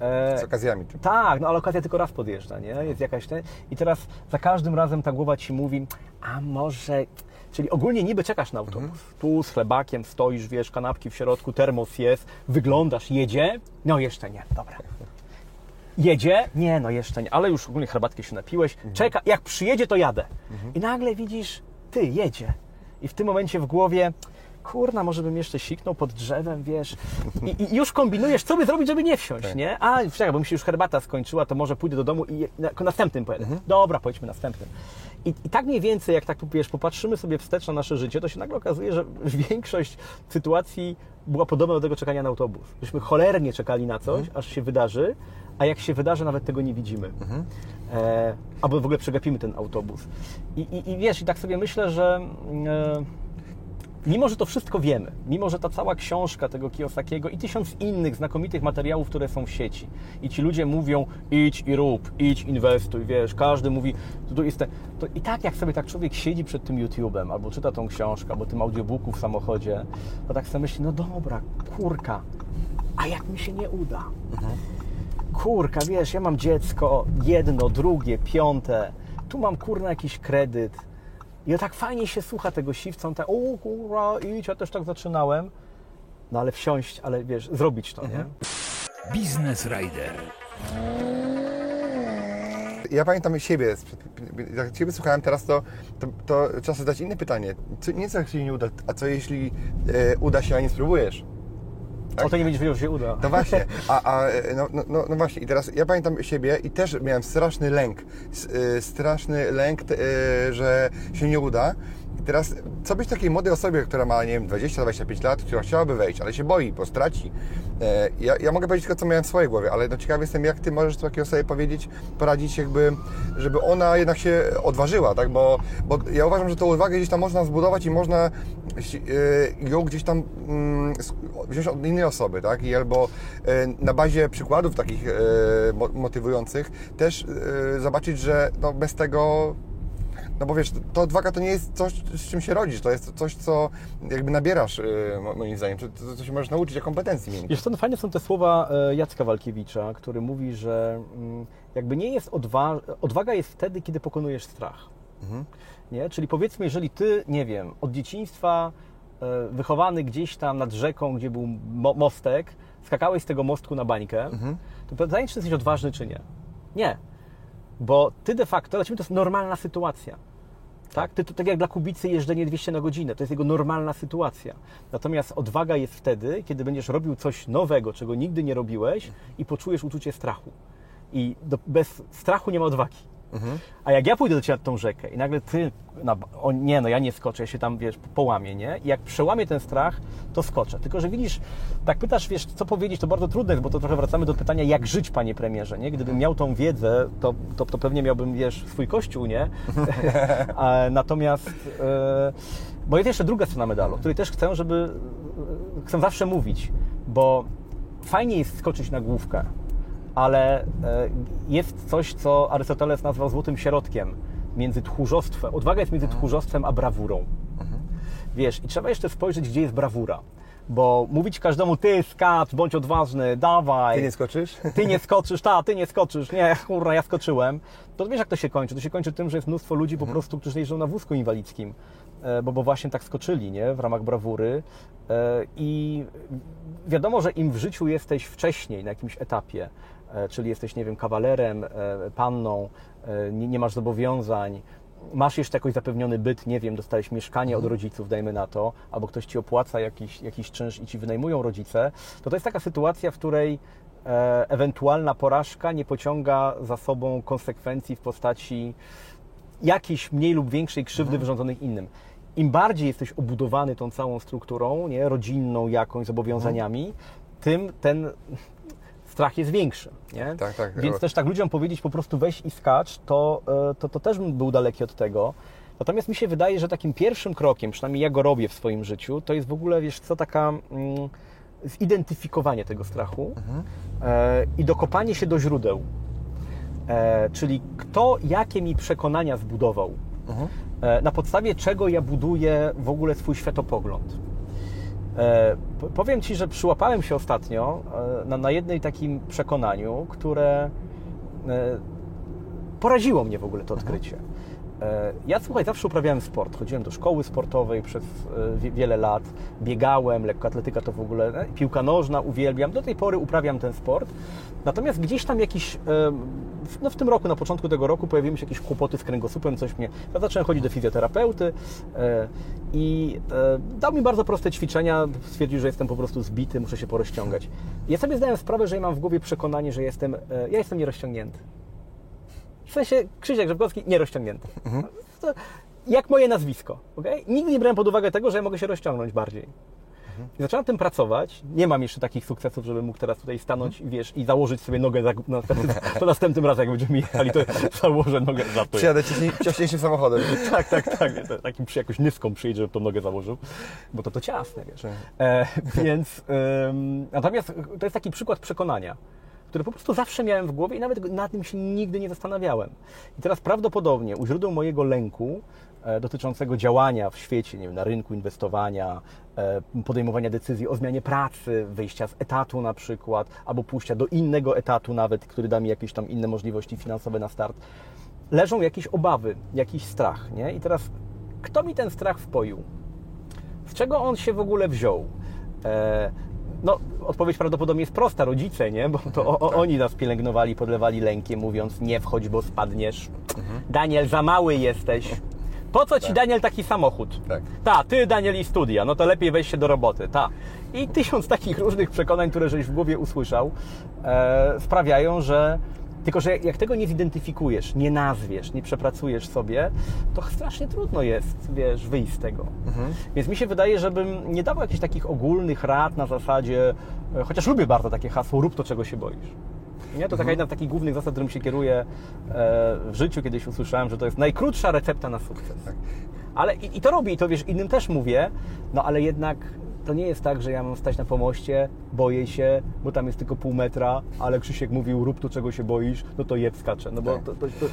e, Z okazjami. tak, no ale okazja tylko raz podjeżdża, nie? Jest jakaś ten... I teraz za każdym razem ta głowa ci mówi, a może... Czyli ogólnie niby czekasz na autobus. Tu z chlebakiem stoisz, wiesz, kanapki w środku, termos jest, wyglądasz, jedzie. No jeszcze nie, dobra. Jedzie? Nie, no jeszcze nie, ale już ogólnie herbatkę się napiłeś. Czeka, jak przyjedzie, to jadę. I nagle widzisz, ty, jedzie. I w tym momencie w głowie, kurna, może bym jeszcze siknął pod drzewem, wiesz. I, i już kombinujesz, co by zrobić, żeby nie wsiąść, nie? A, czekaj, bo mi się już herbata skończyła, to może pójdę do domu i na, następnym pojadę. Dobra, pojedźmy następnym. I, I tak mniej więcej, jak tak wiesz, popatrzymy sobie wstecz na nasze życie, to się nagle okazuje, że większość sytuacji była podobna do tego czekania na autobus. Myśmy cholernie czekali na coś, aż się wydarzy, a jak się wydarzy, nawet tego nie widzimy. E, albo w ogóle przegapimy ten autobus. I, i, I wiesz, i tak sobie myślę, że e, mimo, że to wszystko wiemy, mimo, że ta cała książka tego Kiyosakiego i tysiąc innych znakomitych materiałów, które są w sieci i ci ludzie mówią idź i rób, idź, inwestuj, wiesz, każdy mówi, to, tu jest ten, to i tak jak sobie tak człowiek siedzi przed tym YouTube'em, albo czyta tą książkę, albo tym audiobooku w samochodzie, to tak sobie myśli, no dobra, kurka, a jak mi się nie uda? Kurka, wiesz, ja mam dziecko, jedno, drugie, piąte, tu mam kurna jakiś kredyt. I tak fajnie się słucha tego siwca, on tak, o kurwa, idź, ja też tak zaczynałem. No ale wsiąść, ale wiesz, zrobić to, nie? Business Rider. ja pamiętam siebie, jak Ciebie słuchałem teraz, to, to, to trzeba sobie zadać inne pytanie. Co, nie co jak się nie uda, a co jeśli e, uda się, a nie spróbujesz? O to nie będziesz wiedział, że się uda. No właśnie, a, a no, no, no, no właśnie i teraz ja pamiętam siebie i też miałem straszny lęk, y, straszny lęk, y, że się nie uda. Teraz, co być takiej młodej osobie, która ma, nie wiem, 20-25 lat, która chciałaby wejść, ale się boi, bo straci. E, Ja, ja mogę powiedzieć tylko, co miałem w swojej głowie, ale no ciekawy jestem, jak Ty możesz takiej osobie powiedzieć, poradzić jakby, żeby ona jednak się odważyła, tak? Bo, bo ja uważam, że tą odwagę gdzieś tam można zbudować i można y, ją gdzieś tam mm, wziąć od innej osoby, tak? I albo y, na bazie przykładów takich mo- motywujących też zobaczyć, że no bez tego no bo wiesz, to odwaga to nie jest coś, z czym się rodzisz, to jest coś, co jakby nabierasz, mo- moim zdaniem, to, to, to się możesz nauczyć, jak kompetencji miękkich. Wiesz co, no fajne są te słowa e, Jacka Walkiewicza, który mówi, że mm, jakby nie jest odwa odwaga jest wtedy, kiedy pokonujesz strach. Nie? Czyli powiedzmy, jeżeli ty, nie wiem, od dzieciństwa e, wychowany gdzieś tam nad rzeką, gdzie był mo mostek, skakałeś z tego mostku na bańkę, to pytanie, czy jesteś odważny, czy nie. Nie. Bo ty de facto, dla ciebie to jest normalna sytuacja. Tak? Ty, to, tak jak dla Kubicy jeżdżenie 200 na godzinę, to jest jego normalna sytuacja. Natomiast odwaga jest wtedy, kiedy będziesz robił coś nowego, czego nigdy nie robiłeś i poczujesz uczucie strachu. I do, bez strachu nie ma odwagi. A jak ja pójdę do Ciebie nad tą rzekę i nagle Ty, o nie, no ja nie skoczę, ja się tam, wiesz, połamię, nie? I jak przełamię ten strach, to skoczę. Tylko, że widzisz, tak pytasz, wiesz, co powiedzieć, to bardzo trudne bo to trochę wracamy do pytania, jak żyć, Panie Premierze, nie? Gdybym miał tą wiedzę, to, to, to pewnie miałbym, wiesz, swój kościół, nie? Natomiast, e, bo jest jeszcze druga strona medalu, której też chcę, żeby, chcę zawsze mówić, bo fajnie jest skoczyć na główkę, ale e, jest coś, co Arystoteles nazwał złotym środkiem między tchórzostwem. Odwaga jest między tchórzostwem a brawurą. Wiesz, i trzeba jeszcze spojrzeć, gdzie jest brawura. Bo mówić każdemu, ty skacz, bądź odważny, dawaj. Ty nie skoczysz? Ty nie skoczysz, ta, ty nie skoczysz, nie, kurwa, ja skoczyłem. To wiesz, jak to się kończy? To się kończy tym, że jest mnóstwo ludzi po prostu, którzy jeżdżą na wózku inwalidzkim, e, bo, bo właśnie tak skoczyli, nie, w ramach brawury. E, I wiadomo, że im w życiu jesteś wcześniej, na jakimś etapie, czyli jesteś, nie wiem, kawalerem, e, panną, e, nie, nie masz zobowiązań, masz jeszcze jakoś zapewniony byt, nie wiem, dostałeś mieszkanie od rodziców, dajmy na to, albo ktoś ci opłaca jakiś, jakiś czynsz i ci wynajmują rodzice, to to jest taka sytuacja, w której e, ewentualna porażka nie pociąga za sobą konsekwencji w postaci jakiejś mniej lub większej krzywdy wyrządzonych innym. Im bardziej jesteś obudowany tą całą strukturą, nie, rodzinną jakąś, zobowiązaniami, tym ten strach jest większy. Nie? Tak, tak. Więc też tak ludziom powiedzieć po prostu weź i skacz, to, e, to, to też bym był daleki od tego. Natomiast mi się wydaje, że takim pierwszym krokiem, przynajmniej ja go robię w swoim życiu, to jest w ogóle, wiesz co, taka mm, zidentyfikowanie tego strachu e, i dokopanie się do źródeł. E, czyli kto jakie mi przekonania zbudował, e, na podstawie czego ja buduję w ogóle swój światopogląd. E, powiem Ci, że przyłapałem się ostatnio e, na, na jednej takim przekonaniu, które e, poraziło mnie w ogóle to odkrycie. E, Ja słuchaj, zawsze uprawiałem sport. Chodziłem do szkoły sportowej przez e, wie- wiele lat, biegałem, lekkoatletyka to w ogóle, e, piłka nożna uwielbiam. Do tej pory uprawiam ten sport. Natomiast gdzieś tam jakiś, no w tym roku, na początku tego roku pojawiły się jakieś kłopoty z kręgosłupem, coś mnie, ja zacząłem chodzić do fizjoterapeuty i dał mi bardzo proste ćwiczenia, stwierdził, że jestem po prostu zbity, muszę się porozciągać. Ja sobie zdałem sprawę, że mam w głowie przekonanie, że jestem, ja jestem nierozciągnięty. W sensie Krzysiek Rzepkowski nierozciągnięty. To jak moje nazwisko, okej? Nigdy nie brałem pod uwagę tego, że ja mogę się rozciągnąć bardziej. I zacząłem tym pracować. Nie mam jeszcze takich sukcesów, żebym mógł teraz tutaj stanąć i wiesz, i założyć sobie nogę za, na, to następnym razem, jak będziemy jechali, to założę nogę za to. Przyjadę ciaśniejszym samochodem. Tak, tak, tak. Takim przy jakąś nyską przyjedzie, żeby tą nogę założył, bo to to ciasne, wiesz. E, więc ym, natomiast to jest taki przykład przekonania, który po prostu zawsze miałem w głowie i nawet nad tym się nigdy nie zastanawiałem. I teraz prawdopodobnie u źródeł mojego lęku e, dotyczącego działania w świecie, nie wiem, na rynku inwestowania, e, podejmowania decyzji o zmianie pracy, wyjścia z etatu na przykład, albo pójścia do innego etatu nawet, który da mi jakieś tam inne możliwości finansowe na start, leżą jakieś obawy, jakiś strach, nie? I teraz kto mi ten strach wpoił? Z czego on się w ogóle wziął? No, odpowiedź prawdopodobnie jest prosta, rodzice, nie? Bo to o, o, oni nas pielęgnowali, podlewali lękiem, mówiąc nie wchodź, bo spadniesz. Daniel, za mały jesteś. Po co ci, Daniel, taki samochód? Tak. Ta, ty, Daniel, i studia, no to lepiej weź się do roboty, ta. I tysiąc takich różnych przekonań, które żeś w głowie usłyszał, e, sprawiają, że tylko, że jak tego nie zidentyfikujesz, nie nazwiesz, nie przepracujesz sobie, to strasznie trudno jest, wiesz, wyjść z tego. Więc mi się wydaje, żebym nie dawał jakichś takich ogólnych rad na zasadzie, e, chociaż lubię bardzo takie hasło, rób to, czego się boisz. Nie? To taka jedna z takich głównych zasad, którym się kieruję e, w życiu. Kiedyś usłyszałem, że to jest najkrótsza recepta na sukces. Ale i, i to robię, i to wiesz, innym też mówię, no ale jednak to nie jest tak, że ja mam stać na pomoście, boję się, bo tam jest tylko pół metra, ale Krzysiek mówił, rób to, czego się boisz, no to jeb skacze. No bo Tak. to, to, to,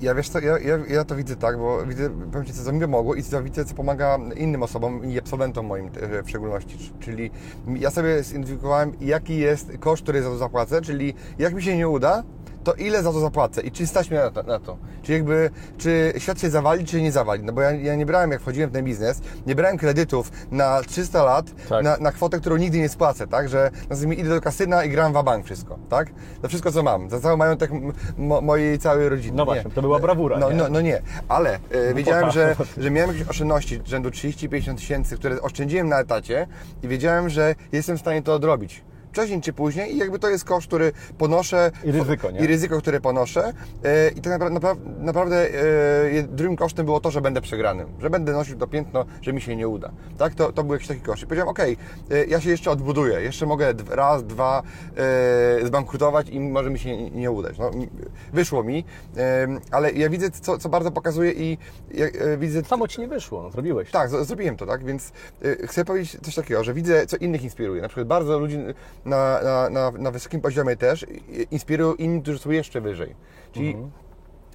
Ja wiesz co, ja, ja, ja to widzę tak, bo widzę, powiem Ci, co mi pomogło i co widzę, co pomaga innym osobom i absolwentom moim w szczególności. Czyli ja sobie zidentyfikowałem, jaki jest koszt, który za to zapłacę, czyli jak mi się nie uda, to ile za to zapłacę i czy stać mnie na to, na to. Czy jakby, czy świat się zawali, czy nie zawali. No bo ja, ja nie brałem, jak wchodziłem w ten biznes, nie brałem kredytów na 300 lat, Tak. na, na kwotę, którą nigdy nie spłacę, tak? Że nazwijmy, idę do kasyna i gram w bank wszystko, tak? Za wszystko, co mam, za cały majątek mo, mojej całej rodziny. No Nie. właśnie, to była brawura, No, nie? no, no nie, ale e, wiedziałem, tak. że, że miałem jakieś oszczędności rzędu 30-50 tysięcy, które oszczędziłem na etacie i wiedziałem, że jestem w stanie to odrobić. Wcześniej czy później i jakby to jest koszt, który ponoszę. I ryzyko, nie? I ryzyko, które ponoszę. E, I tak napra- napra- naprawdę e, drugim kosztem było to, że będę przegranym. Że będę nosił to piętno, że mi się nie uda. Tak? To, to był jakiś taki koszt. I powiedziałem, okej, e, ja się jeszcze odbuduję. Jeszcze mogę raz, dwa zbankrutować i może mi się nie- udać. No, wyszło mi, ale ja widzę, co, co bardzo pokazuje i ja, widzę... samo ci nie wyszło, no zrobiłeś. Tak, zrobiłem to, tak? Więc chcę powiedzieć coś takiego, że widzę, co innych inspiruje. Na przykład bardzo ludzi na, na, na, na wysokim poziomie też inspirują inni, którzy są jeszcze wyżej. Czyli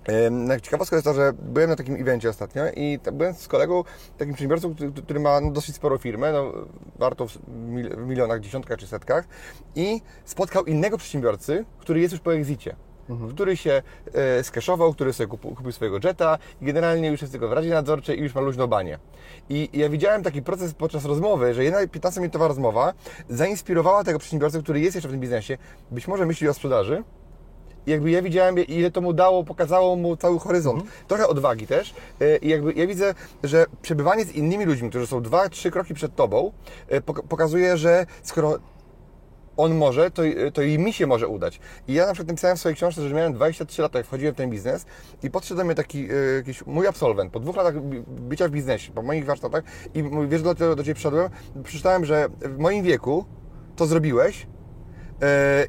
mhm. ciekawostka jest to, że byłem na takim evencie ostatnio i byłem z kolegą, takim przedsiębiorcą, który, który ma no, dosyć sporą firmę, no, warto w, mil, w milionach, dziesiątkach czy setkach i spotkał innego przedsiębiorcy, który jest już po exicie który się e, skeszował, który sobie kupił, kupił swojego jetta i generalnie już jest tylko w Radzie Nadzorczej i już ma luźną banię. I ja widziałem taki proces podczas rozmowy, że jedna 15-minutowa rozmowa zainspirowała tego przedsiębiorcę, który jest jeszcze w tym biznesie, być może myśli o sprzedaży, i jakby ja widziałem, ile to mu dało, pokazało mu cały horyzont. Trochę odwagi też. E, I jakby ja widzę, że przebywanie z innymi ludźmi, którzy są dwa, trzy kroki przed tobą, e, pok- pokazuje, że skoro on może, to, to i mi się może udać. I ja na przykład napisałem w swojej książce, że miałem 23 lata, jak wchodziłem w ten biznes i podszedł do mnie taki e, jakiś mój absolwent po dwóch latach bycia w biznesie, po moich warsztatach i wiesz, do, do Ciebie przyszedłem, przeczytałem, że w moim wieku to zrobiłeś,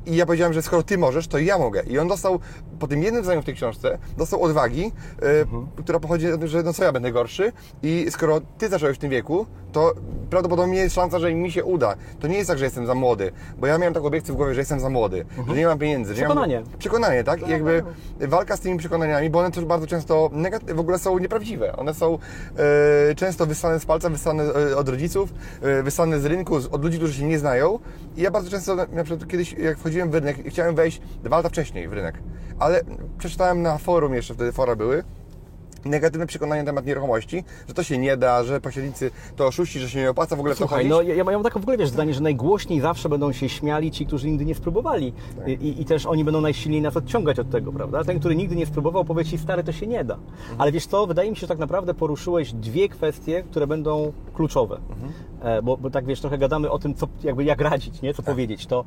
I ja powiedziałem, że skoro ty możesz, to ja mogę. I on dostał, po tym jednym zdaniu w tej książce, dostał odwagi, e, która pochodzi od tym, że no co ja będę gorszy i skoro ty zacząłeś w tym wieku, to prawdopodobnie jest szansa, że mi się uda. To nie jest tak, że jestem za młody, bo ja miałem taką obiekcję w głowie, że jestem za młody, że nie mam pieniędzy. że nie mam- Przekonanie. Przekonanie, tak? I jakby walka z tymi przekonaniami, bo one też bardzo często w ogóle są nieprawdziwe. One są e, często wyssane z palca, wyssane e, od rodziców, e, wyssane z rynku, z, od ludzi, którzy się nie znają. I ja bardzo często, na na przykład kiedyś jak wchodziłem w rynek, chciałem wejść dwa lata wcześniej w rynek, ale przeczytałem na forum jeszcze, wtedy fora były, negatywne przekonanie na temat nieruchomości, że to się nie da, że pośrednicy to oszuści, że się nie opłaca w ogóle w to Słuchaj, chodzić. no ja, ja mam taką w ogóle wiesz, zdanie, że najgłośniej zawsze będą się śmiali ci, którzy nigdy nie spróbowali. Tak. I, I, też oni będą najsilniej nas odciągać od tego, prawda? Ten, który nigdy nie spróbował, powie ci, stary, to się nie da. Mhm. Ale wiesz co, wydaje mi się, że tak naprawdę poruszyłeś dwie kwestie, które będą kluczowe. Mhm. E, Bo, bo tak wiesz, trochę gadamy o tym, co, jakby jak radzić, nie? co Tak. powiedzieć. To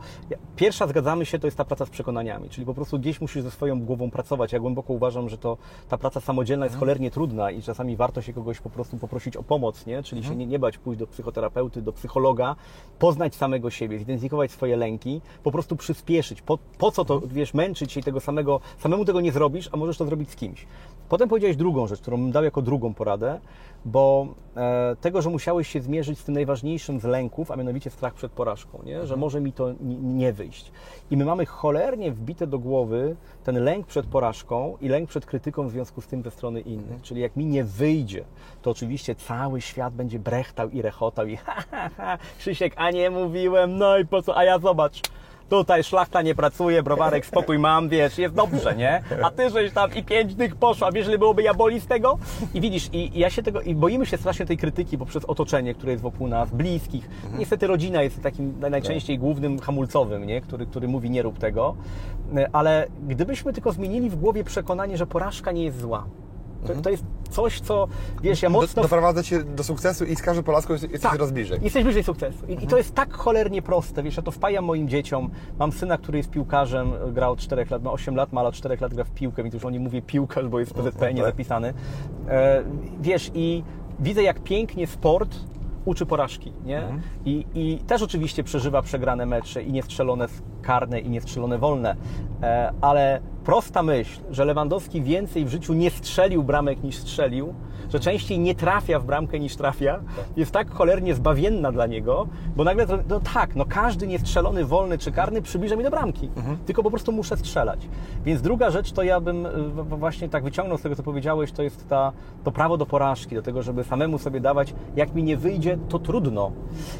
pierwsza zgadzamy się, to jest ta praca z przekonaniami, czyli po prostu gdzieś musisz ze swoją głową pracować. Ja głęboko uważam, że to ta praca samodzielna Mhm. Cholernie trudna i czasami warto się kogoś po prostu poprosić o pomoc, nie? czyli Mhm. się nie, nie bać pójść do psychoterapeuty, do psychologa, poznać samego siebie, zidentyfikować swoje lęki, po prostu przyspieszyć. Po, po co to, wiesz, męczyć się i tego samego, samemu tego nie zrobisz, a możesz to zrobić z kimś. Potem powiedziałeś drugą rzecz, którą bym dał jako drugą poradę, bo e, tego, że musiałeś się zmierzyć z tym najważniejszym z lęków, a mianowicie strach przed porażką, nie? że może mi to ni- nie wyjść. I my mamy cholernie wbite do głowy ten lęk przed porażką i lęk przed krytyką w związku z tym ze strony innych. Czyli jak mi nie wyjdzie, to oczywiście cały świat będzie brechtał i rechotał i ha, ha, ha, Krzysiek, a nie mówiłem, no i po co, a ja zobacz. tutaj szlachta nie pracuje, browarek spokój mam, wiesz, jest dobrze, nie? A ty żeś tam i pięć dych poszła, wiesz, ile byłoby jaboli z tego? I widzisz, i, i ja się tego, i boimy się strasznie tej krytyki poprzez otoczenie, które jest wokół nas, bliskich. Niestety rodzina jest takim najczęściej głównym hamulcowym, nie? Który, który mówi nie rób tego. Ale gdybyśmy tylko zmienili w głowie przekonanie, że porażka nie jest zła. To, to jest coś, co, wiesz, ja Do, mocno... doprowadza cię do sukcesu i z każdą Polaską jest- jesteś coraz bliżej. Jesteś bliżej sukcesu. I, I to jest tak cholernie proste. Wiesz, ja to wpajam moim dzieciom. Mam syna, który jest piłkarzem, grał od 4 lat, ma 8 lat, ma od 4 lat gra w piłkę, więc już o nim mówię piłkarz, bo jest w PZPN tak. zapisany. E, wiesz, i widzę, jak pięknie sport uczy porażki, nie? I, I też oczywiście przeżywa przegrane mecze i niestrzelone karne i niestrzelone wolne, e, ale prosta myśl, że Lewandowski więcej w życiu nie strzelił bramek niż strzelił, że częściej nie trafia w bramkę niż trafia, jest tak cholernie zbawienna dla niego, bo nagle, to, no tak, no każdy niestrzelony wolny czy karny przybliża mi do bramki, tylko po prostu muszę strzelać. Więc druga rzecz, to ja bym y, właśnie tak wyciągnął z tego, co powiedziałeś, to jest ta, to prawo do porażki, do tego, żeby samemu sobie dawać, jak mi nie wyjdzie, to trudno.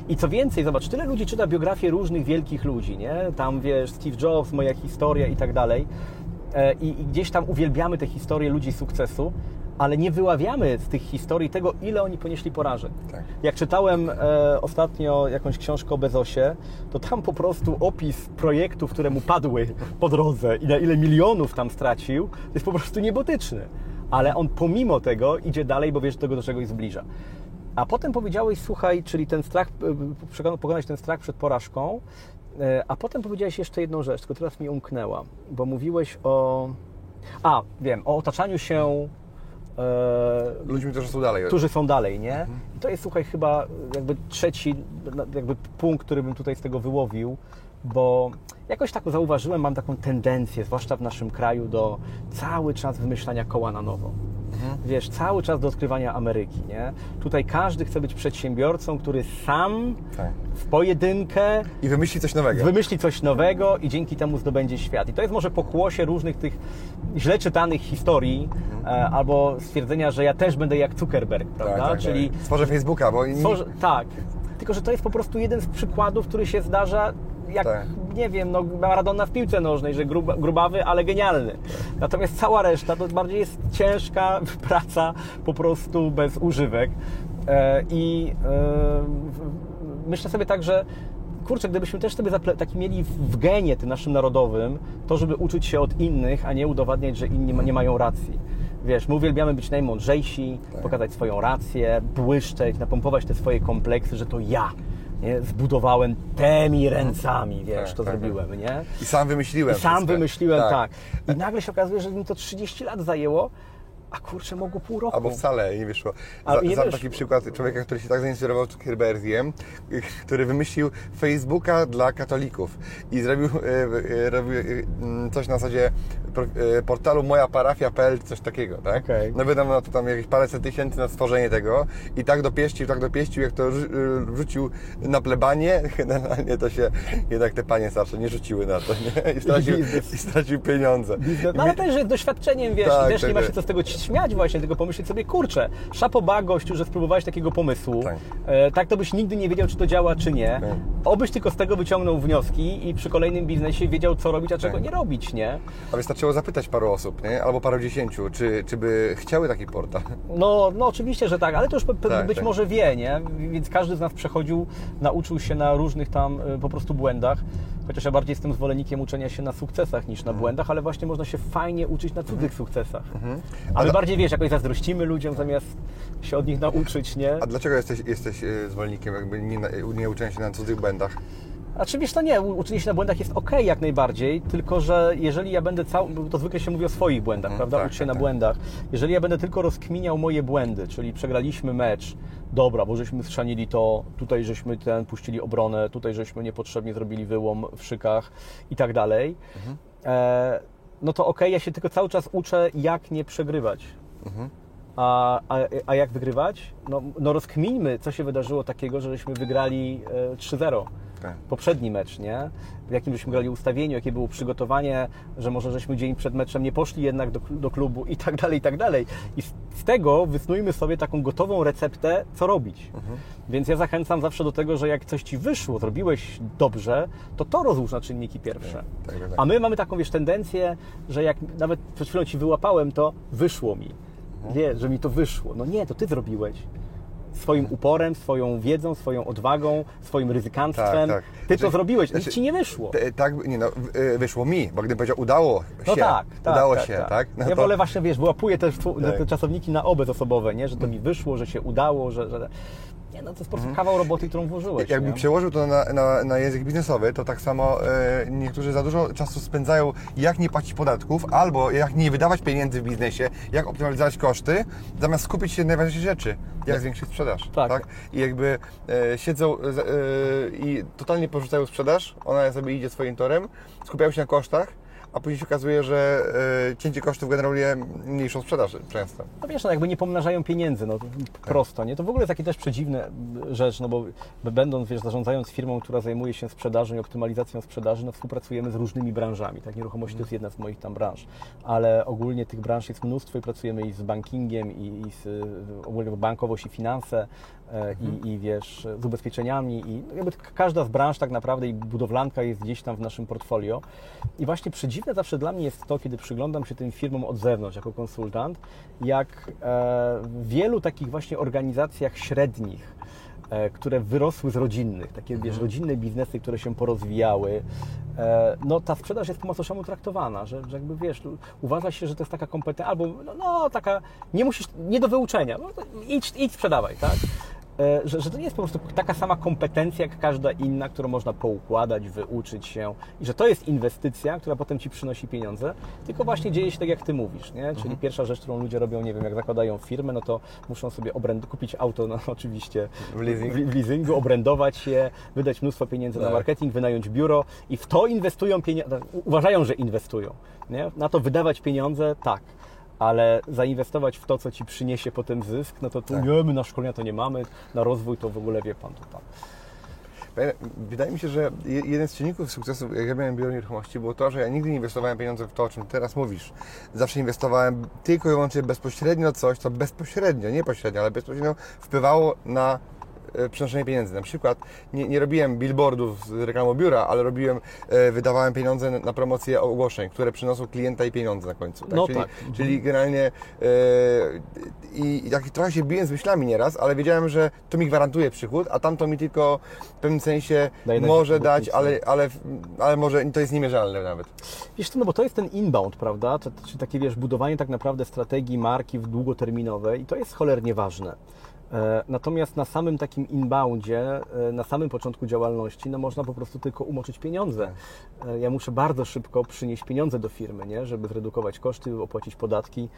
I co więcej, zobacz, tyle ludzi czyta biografie różnych wielkich ludzi, nie? Tam, wiesz, Steve Jobs, moja historia i tak dalej. E, I, I gdzieś tam uwielbiamy te historie ludzi sukcesu, ale nie wyławiamy z tych historii tego, ile oni ponieśli porażek. Tak. Jak czytałem e, ostatnio jakąś książkę o Bezosie, to tam po prostu opis projektów, które mu padły po drodze i na ile milionów tam stracił, jest po prostu niebotyczny. Ale on pomimo tego idzie dalej, bo wiesz, że tego do czegoś zbliża. A potem powiedziałeś, słuchaj, czyli ten strach, e, pokonać ten strach przed porażką, e, a potem powiedziałeś jeszcze jedną rzecz, tylko teraz mi umknęła, bo mówiłeś o... A, wiem, o otaczaniu się Ludźmi, którzy są dalej. którzy są dalej, nie? I to jest, słuchaj, chyba jakby trzeci jakby punkt, który bym tutaj z tego wyłowił, bo jakoś tak zauważyłem, mam taką tendencję, zwłaszcza w naszym kraju, do cały czas wymyślania koła na nowo. Wiesz, cały czas do odkrywania Ameryki, nie? Tutaj każdy chce być przedsiębiorcą, który sam Tak. w pojedynkę I wymyśli coś nowego. wymyśli coś nowego i dzięki temu zdobędzie świat. I to jest może pokłosie różnych tych źle czytanych historii, e, albo stwierdzenia, że ja też będę jak Zuckerberg, Tak, prawda? tak, Czyli tak. Stworzę Facebooka, bo inni... Tworzy, tak. Tylko, że to jest po prostu jeden z przykładów, który się zdarza, jak, Tak. nie wiem, no, Maradona w piłce nożnej, że grub, grubawy, ale genialny. Natomiast cała reszta to bardziej jest ciężka praca, po prostu bez używek. E, I e, myślę sobie tak, że kurczę, gdybyśmy też sobie taki mieli w w genie tym naszym narodowym, to żeby uczyć się od innych, a nie udowadniać, że inni ma- nie mają racji. Wiesz, my uwielbiamy być najmądrzejsi, Tak. pokazać swoją rację, błyszczeć, napompować te swoje kompleksy, że to ja nie, zbudowałem tymi ręcami, wiesz, Tak, to tak, zrobiłem, nie? I sam wymyśliłem I sam wszystko. wymyśliłem, tak. I nagle się okazuje, że mi to 30 lat zajęło, a kurczę, mogło pół roku. Albo wcale nie wyszło. Za, nie znam taki przykład człowieka, który się tak zainspirował Zuckerbergiem, który wymyślił Facebooka dla katolików i zrobił, e, e, e, m, coś na zasadzie e, portalu mojaparafia.pl, coś takiego, tak? Okej. No wydał na to tam jakieś paręset tysięcy na stworzenie tego i tak dopieścił, tak dopieścił, jak to e, wrzucił na plebanie, generalnie to się jednak te panie starsze nie rzuciły na to, nie? I stracił, i stracił pieniądze. No ale też doświadczeniem, wiesz, Tak, też tak, nie ma się tak. co z tego śmiać właśnie, tylko pomyśleć sobie, kurczę, szapoba gościu, że spróbowałeś takiego pomysłu, Tak. e, tak to byś nigdy nie wiedział, czy to działa, czy nie. Tak. Obyś tylko z tego wyciągnął wnioski i przy kolejnym biznesie wiedział, co robić, a czego Tak. nie robić, nie? A wystarczyło zapytać paru osób, nie? albo paru dziesięciu, czy, czy by chciały taki portal. No, no oczywiście, że tak, ale to już Tak, być tak. może wie, nie? Więc każdy z nas przechodził, nauczył się na różnych tam y, po prostu błędach. Chociaż ja bardziej jestem zwolennikiem uczenia się na sukcesach niż na Mhm. błędach, ale właśnie można się fajnie uczyć na cudzych sukcesach. A my bardziej, wiesz, jakoś zazdrościmy ludziom zamiast się od nich nauczyć, nie? A dlaczego jesteś, jesteś e, zwolennikiem jakby nie, na- nie uczenia się na cudzych błędach? A czy wiesz, to nie, uczenie się na błędach jest ok jak najbardziej, tylko że jeżeli ja będę cały, to zwykle się mówi o swoich błędach, prawda? tak, Ucz się tak, na tak. błędach. Jeżeli ja będę tylko rozkminiał moje błędy, czyli przegraliśmy mecz, dobra, bo żeśmy schrzanili to, tutaj żeśmy ten puścili obronę, tutaj żeśmy niepotrzebnie zrobili wyłom w szykach i tak dalej, Mhm. e, no to ok, ja się tylko cały czas uczę, jak nie przegrywać. Mhm. A, a, a jak wygrywać? No, no rozkmińmy, co się wydarzyło takiego, że żeśmy wygrali e, 3-0. Tak. poprzedni mecz, nie? W jakim żeśmy grali ustawieniu, jakie było przygotowanie, że może żeśmy dzień przed meczem nie poszli jednak do, do klubu i tak dalej, i tak dalej. I z, z tego wysnujmy sobie taką gotową receptę, co robić. Więc ja zachęcam zawsze do tego, że jak coś Ci wyszło, zrobiłeś dobrze, to to rozłóż na czynniki pierwsze. tak, tak. A my mamy taką, wiesz, tendencję, że jak nawet przed chwilą Ci wyłapałem, to wyszło mi. Wiesz, że mi to wyszło. No nie, to Ty zrobiłeś. Swoim uporem, swoją wiedzą, swoją odwagą, swoim ryzykantstwem. Tak, tak. Ty Znaczy- to zrobiłeś, nic znaczy- Ci nie wyszło. Te- Tak, nie no, y, wyszło mi, bo gdybym powiedział udało się, No tak, tak. udało tak, się, tak. tak? No ja to- wolę właśnie, wiesz, wyłapuję też tu- Tak. te czasowniki na obe osobowe, nie? Że to mi wyszło, że się udało, że... że... Nie, no to jest po prostu kawał roboty, którą włożyłeś, Jakbym nie? przełożył to na, na, na język biznesowy, to tak samo e, niektórzy za dużo czasu spędzają, jak nie płacić podatków, albo jak nie wydawać pieniędzy w biznesie, jak optymalizować koszty, zamiast skupić się na najważniejszych rzeczy, jak zwiększyć sprzedaż. Tak. I jakby e, siedzą e, i totalnie porzucają sprzedaż, ona sobie idzie swoim torem, skupiają się na kosztach, a później się okazuje, że e, cięcie kosztów generuje mniejszą sprzedaż często. No wiesz, no jakby nie pomnażają pieniędzy, no prosto, nie? To w ogóle jest takie też przedziwne rzecz, no bo będąc, wiesz, zarządzając firmą, która zajmuje się sprzedażą i optymalizacją sprzedaży, no współpracujemy z różnymi branżami, tak? Nieruchomości to jest jedna z moich tam branż, ale ogólnie tych branż jest mnóstwo i pracujemy i z bankingiem, i, i z ogólnie bankowość i finanse, e, i, i wiesz, z ubezpieczeniami i jakby k- każda z branż tak naprawdę i budowlanka jest gdzieś tam w naszym portfolio. I właśnie przedziwne zawsze dla mnie jest to, kiedy przyglądam się tym firmom od zewnątrz jako konsultant, jak e, w wielu takich właśnie organizacjach średnich, e, które wyrosły z rodzinnych, takie wiesz, rodzinne biznesy, które się porozwijały, no ta sprzedaż jest po macoszemu traktowana, że, że jakby wiesz, uważa się, że to jest taka kompetencja, albo no, no taka, nie musisz, nie do wyuczenia, no, idź, idź sprzedawaj, tak? E, Że, że to nie jest po prostu taka sama kompetencja jak każda inna, którą można poukładać, wyuczyć się i że to jest inwestycja, która potem Ci przynosi pieniądze, tylko właśnie dzieje się tak jak Ty mówisz, nie? Czyli pierwsza rzecz, którą ludzie robią, nie wiem, jak zakładają firmę, no to muszą sobie obręd, kupić auto, no oczywiście W leasing. w, w leasingu, obrędować je, wydać mnóstwo pieniędzy na Tak. marketing, wynająć biuro i w to inwestują pieniądze, uważają, że inwestują, nie? Na to wydawać pieniądze, tak. Ale zainwestować w to, co ci przyniesie potem zysk, no to tu Tak. nie, my na szkolenia to nie mamy, na rozwój to w ogóle wie pan to pan. Wydaje mi się, że je- jeden z czynników sukcesu, jak ja miałem biuro nieruchomości, było to, że ja nigdy nie inwestowałem pieniądze w to, o czym teraz mówisz. Zawsze inwestowałem tylko i wyłącznie bezpośrednio coś, co bezpośrednio, nie pośrednio, ale bezpośrednio wpływało na przynoszenie pieniędzy. Na przykład nie, nie robiłem billboardów z reklamą biura, ale robiłem, e, wydawałem pieniądze na, promocję ogłoszeń, które przynoszą klienta i pieniądze na końcu. No czyli, tak. czyli generalnie e, i, i tak trochę się biłem z myślami nieraz, ale wiedziałem, że to mi gwarantuje przychód, a tamto mi tylko w pewnym sensie Daje może dać, ale, ale, ale może to jest niemierzalne nawet. Wiesz co, no bo to jest ten inbound, prawda? To, czy takie, wiesz, budowanie tak naprawdę strategii marki w długoterminowej i to jest cholernie ważne. E, Natomiast na samym takim inboundzie, e, na samym początku działalności, no można po prostu tylko umoczyć pieniądze. E, Ja muszę bardzo szybko przynieść pieniądze do firmy, nie? żeby zredukować koszty, opłacić podatki,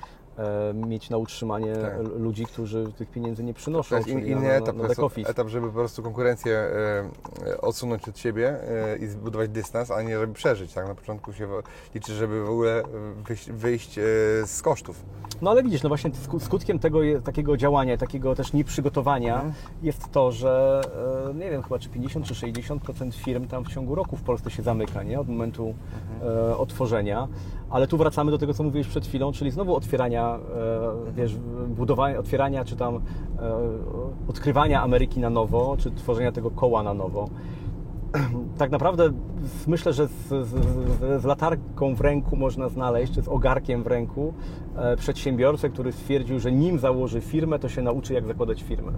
mieć na utrzymanie Tak. ludzi, którzy tych pieniędzy nie przynoszą. To jest in, inny na- etap, na, etap, żeby po prostu konkurencję odsunąć od siebie i zbudować dystans, a nie żeby przeżyć. Tak? Na początku się liczy, żeby w ogóle wyjść, wyjść z kosztów. No ale widzisz, no właśnie sku- skutkiem tego takiego działania, takiego też nieprzygotowania Mhm. jest to, że e, nie wiem, chyba czy 50 czy 60% firm tam w ciągu roku w Polsce się zamyka, nie? Od momentu Mhm. e, otworzenia. Ale tu wracamy do tego, co mówiłeś przed chwilą, czyli znowu otwierania, e, wiesz, budowania, otwierania czy tam odkrywania Ameryki na nowo, czy tworzenia tego koła na nowo tak naprawdę myślę, że z, z, z, latarką w ręku można znaleźć, czy z ogarkiem w ręku, e, przedsiębiorcę, który stwierdził, że nim założy firmę, to się nauczy, jak zakładać firmę.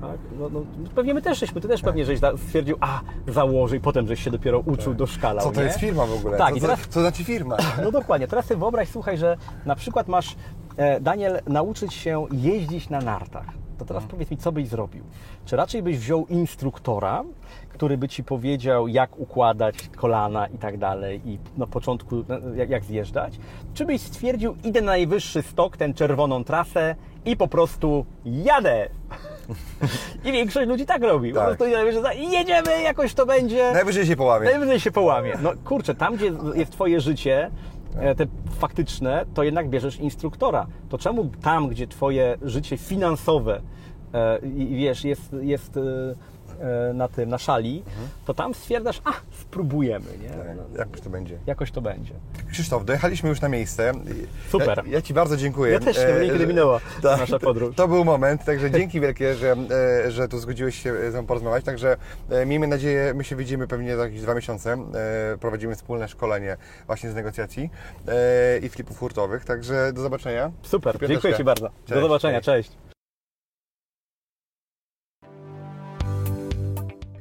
Tak? No, no, pewnie my też żeśmy, ty też pewnie żeś stwierdził, a założy i potem żeś się dopiero uczył, doszkalał. Co to nie? jest firma w ogóle? Tak, co, i co, teraz- co znaczy firma? No dokładnie. Teraz sobie wyobraź, słuchaj, że na przykład masz, e, Daniel, nauczyć się jeździć na nartach. To teraz powiedz mi, co byś zrobił? Czy raczej byś wziął instruktora, który by ci powiedział, jak układać kolana i tak dalej, i na początku jak, zjeżdżać? Czy byś stwierdził, idę na najwyższy stok, tę czerwoną trasę i po prostu jadę? I większość ludzi tak robi. Po Tak. prostu idę na najwyższy stok i jedziemy, jakoś to będzie. Najwyżej się połamie. Najwyżej się połamie. No kurczę, tam gdzie jest Twoje życie, te faktyczne, to jednak bierzesz instruktora. To czemu tam, gdzie Twoje życie finansowe e, i wiesz, jest, jest e, e, na tym, na szali, to tam stwierdzasz, a, spróbujemy, nie? Tak, No, Jakoś to będzie. jakoś to będzie. Krzysztof, dojechaliśmy już na miejsce. Super. Ja, ja Ci bardzo dziękuję. Ja też E, kiedy że- minęła Tak, nasza podróż. To był moment, także dzięki wielkie, że, e, że tu zgodziłeś się ze mną porozmawiać. Także e, miejmy nadzieję, my się widzimy pewnie za jakieś dwa miesiące. E, Prowadzimy wspólne szkolenie właśnie z negocjacji e, i flipów hurtowych. Także do zobaczenia. Super, dziękuję Ci bardzo. Do Cześć, zobaczenia, cześć. cześć.